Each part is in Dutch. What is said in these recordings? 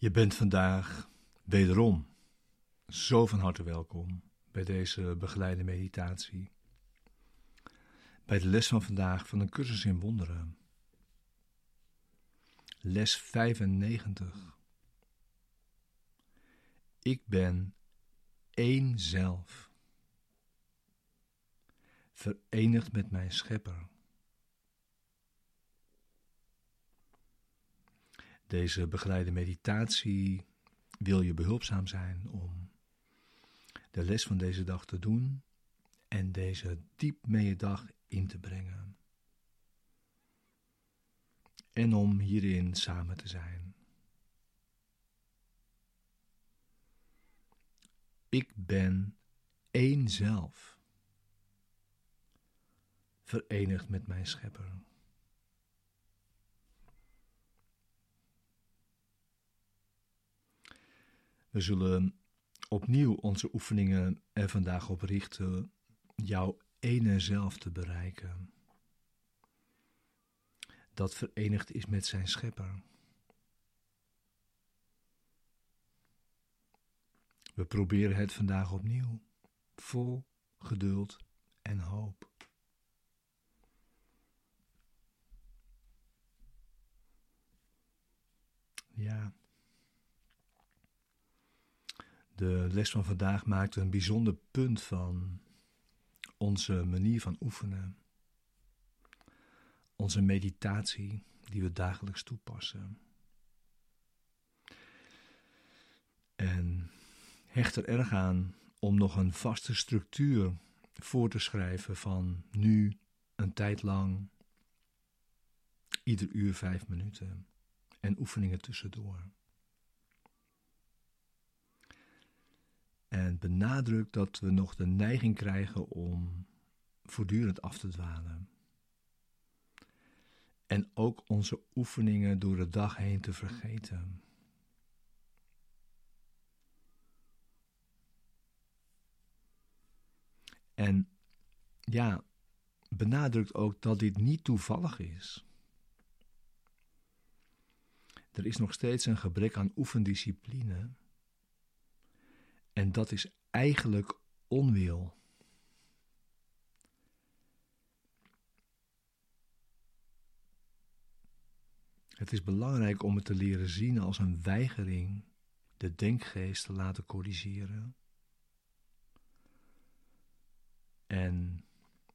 Je bent vandaag wederom zo van harte welkom bij deze begeleide meditatie. Bij de les van vandaag van een cursus in wonderen. Les 95. Ik ben één zelf, verenigd met mijn schepper. Deze begeleide meditatie wil je behulpzaam zijn om de les van deze dag te doen en deze diep mee je dag in te brengen. En om hierin samen te zijn. Ik ben één zelf, verenigd met mijn schepper. We zullen opnieuw onze oefeningen er vandaag op richten jouw ene zelf te bereiken. Dat verenigd is met zijn schepper. We proberen het vandaag opnieuw, vol geduld en hoop. Ja. De les van vandaag maakt een bijzonder punt van onze manier van oefenen. Onze meditatie die we dagelijks toepassen. En hecht er erg aan om nog een vaste structuur voor te schrijven van nu een tijd lang, ieder uur vijf minuten en oefeningen tussendoor. En benadrukt dat we nog de neiging krijgen om voortdurend af te dwalen. En ook onze oefeningen door de dag heen te vergeten. En ja, benadrukt ook dat dit niet toevallig is. Er is nog steeds een gebrek aan oefendiscipline en dat is eigenlijk onwil. Het is belangrijk om het te leren zien als een weigering de denkgeest te laten corrigeren. En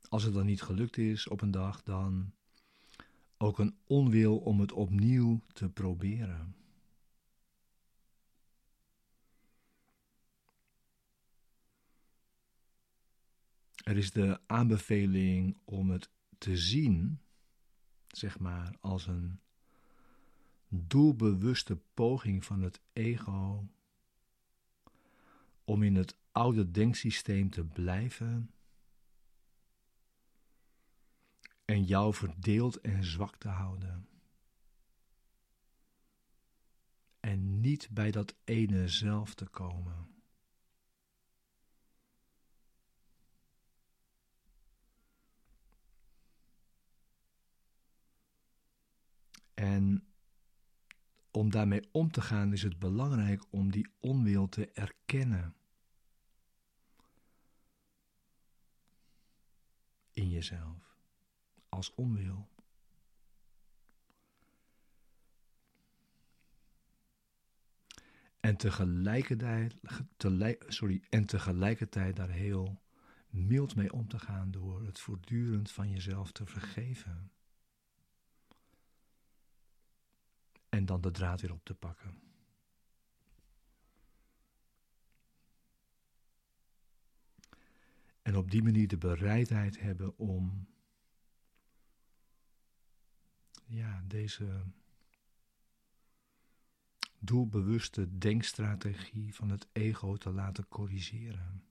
als het dan niet gelukt is op een dag, dan ook een onwil om het opnieuw te proberen. Er is de aanbeveling om het te zien, zeg maar, als een doelbewuste poging van het ego om in het oude denksysteem te blijven en jou verdeeld en zwak te houden. En niet bij dat ene zelf te komen. En om daarmee om te gaan is het belangrijk om die onwil te erkennen. In jezelf, als onwil. En tegelijkertijd, sorry, en tegelijkertijd daar heel mild mee om te gaan door het voortdurend van jezelf te vergeven. En dan de draad weer op te pakken. En op die manier de bereidheid hebben om ja, deze doelbewuste denkstrategie van het ego te laten corrigeren.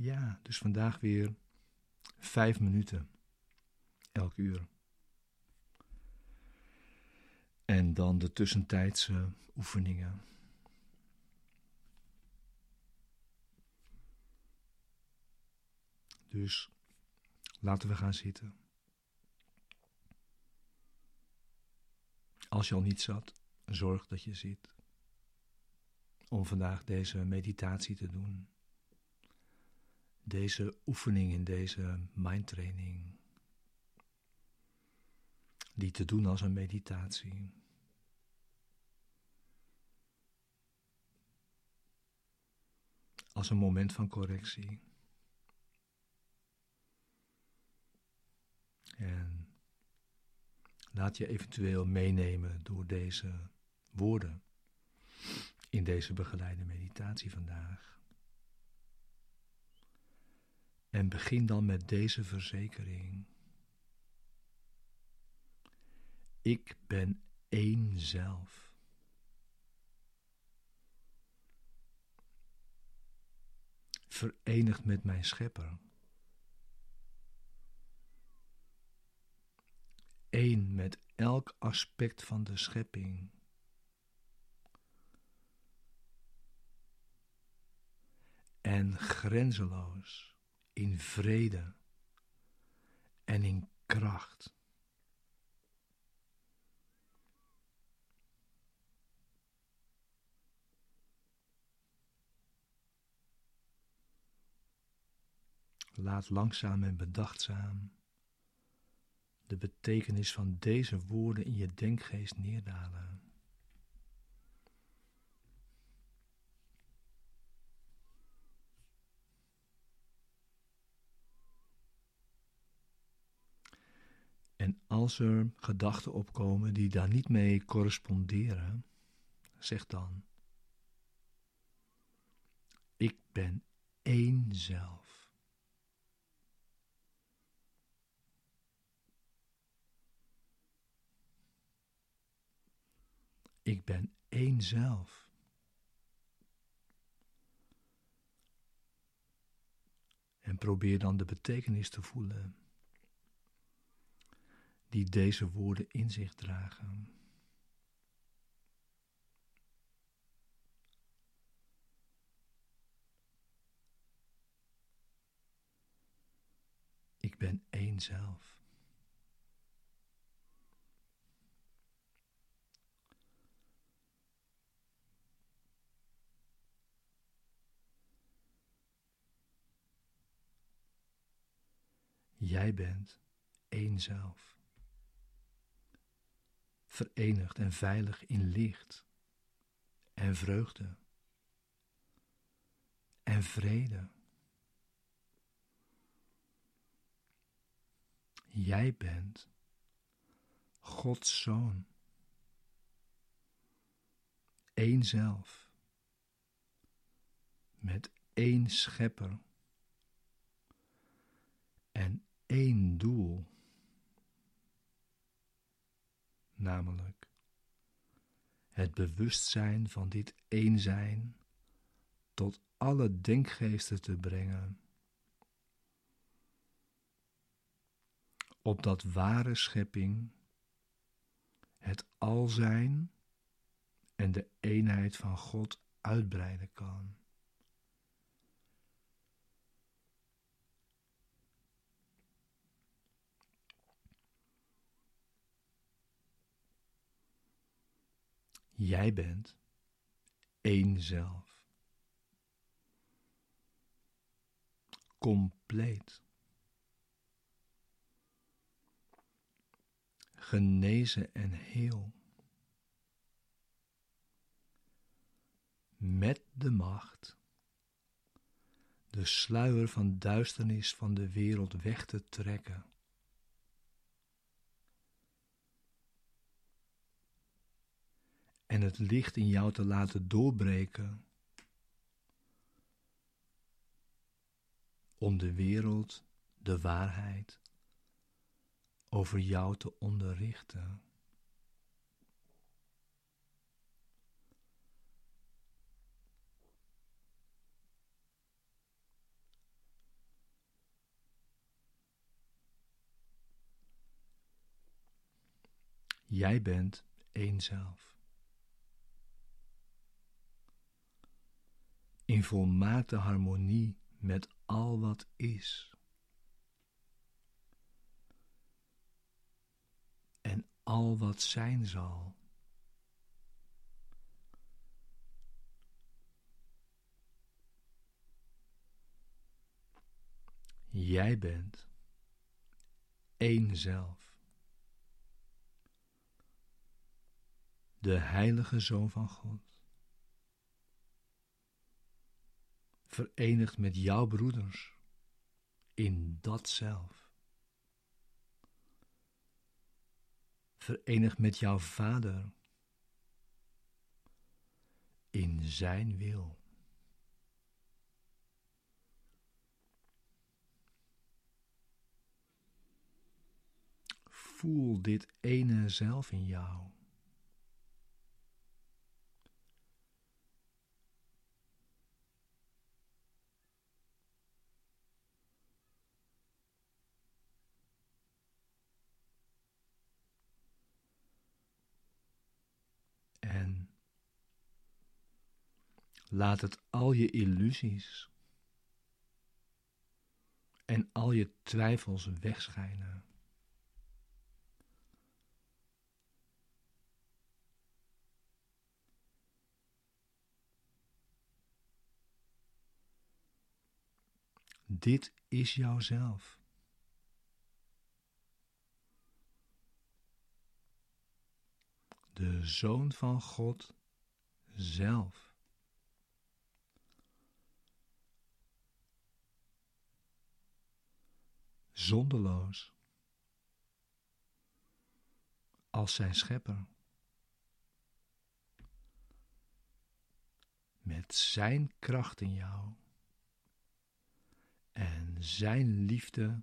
Ja, dus vandaag weer vijf minuten elk uur. En dan de tussentijdse oefeningen. Dus laten we gaan zitten. Als je al niet zat, zorg dat je zit. Om vandaag deze meditatie te doen. Deze oefening in deze mindtraining. Die te doen als een meditatie. Als een moment van correctie. En laat je eventueel meenemen door deze woorden in deze begeleide meditatie vandaag. En begin dan met deze verzekering. Ik ben één zelf. Verenigd met mijn schepper. één met elk aspect van de schepping. En grenzeloos in vrede en in kracht. Laat langzaam en bedachtzaam de betekenis van deze woorden in je denkgeest neerdalen. En als er gedachten opkomen die daar niet mee corresponderen, zeg dan: Ik ben één zelf. Ik ben één zelf. En probeer dan de betekenis te voelen die deze woorden in zich dragen. Ik ben één zelf. Jij bent één zelf. Verenigd en veilig in licht en vreugde en vrede. Jij bent Gods zoon. Eén zelf. Met één schepper. En één doel, namelijk het bewustzijn van dit één zijn tot alle denkgeesten te brengen, opdat ware schepping het al zijn en de eenheid van God uitbreiden kan. Jij bent één zelf. Compleet. Genezen en heel. Met de macht de sluier van duisternis van de wereld weg te trekken en het licht in jou te laten doorbreken. Om de wereld, de waarheid, over jou te onderrichten. Jij bent één zelf. in volmaakte harmonie met al wat is. En al wat zijn zal. Jij bent één zelf. De heilige Zoon van God. Verenigd met jouw broeders in dat zelf. Verenigd met jouw Vader in Zijn wil. Voel dit ene zelf in jou. En laat het al je illusies en al je twijfels wegschijnen. Dit is jouzelf. De Zoon van God zelf. Zonderloos als zijn schepper. Met zijn kracht in jou en Zijn liefde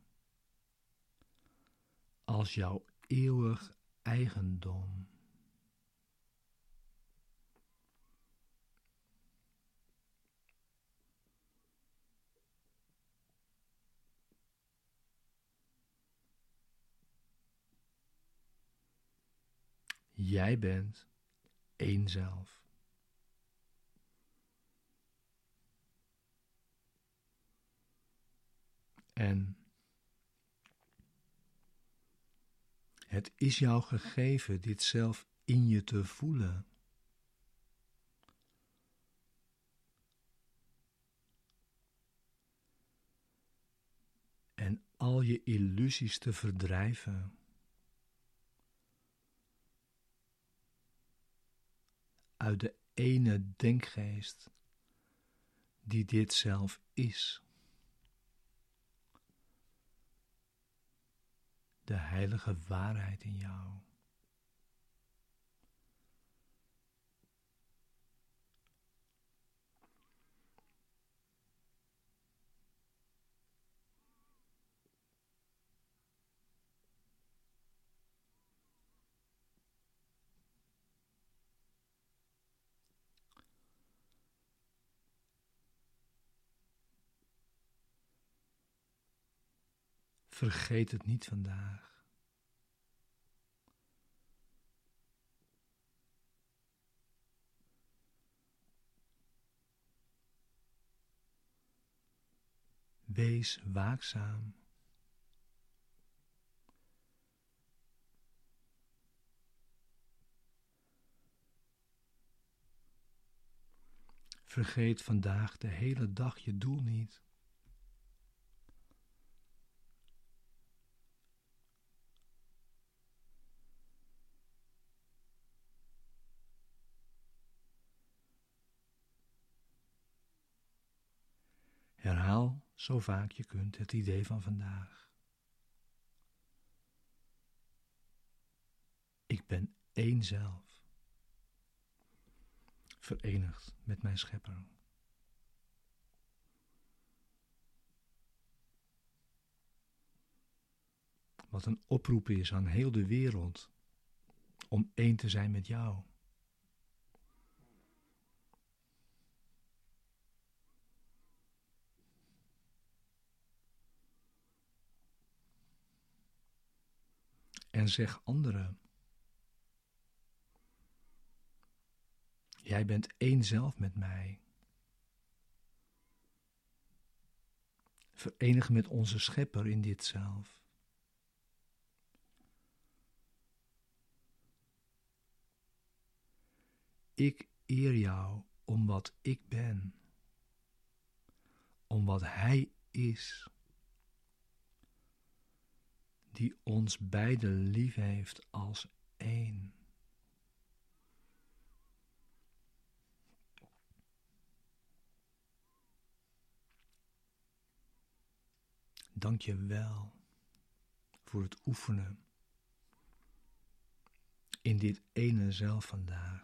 als jouw eeuwig eigendom. Jij bent één zelf. En het is jou gegeven dit zelf in je te voelen. En al je illusies te verdrijven. Uit de ene denkgeest die dit zelf is. de heilige waarheid in jou. Vergeet het niet vandaag. Wees waakzaam. Vergeet vandaag de hele dag je doel niet. Zo vaak je kunt het idee van vandaag. Ik ben één zelf, verenigd met mijn schepper. Wat een oproep is aan heel de wereld om één te zijn met jou. en zeg anderen. Jij bent één zelf met mij. Verenig met onze schepper in dit zelf. Ik eer jou om wat ik ben, om wat Hij is die ons beiden lief heeft als één. Dank je wel voor het oefenen in dit ene zelf vandaag.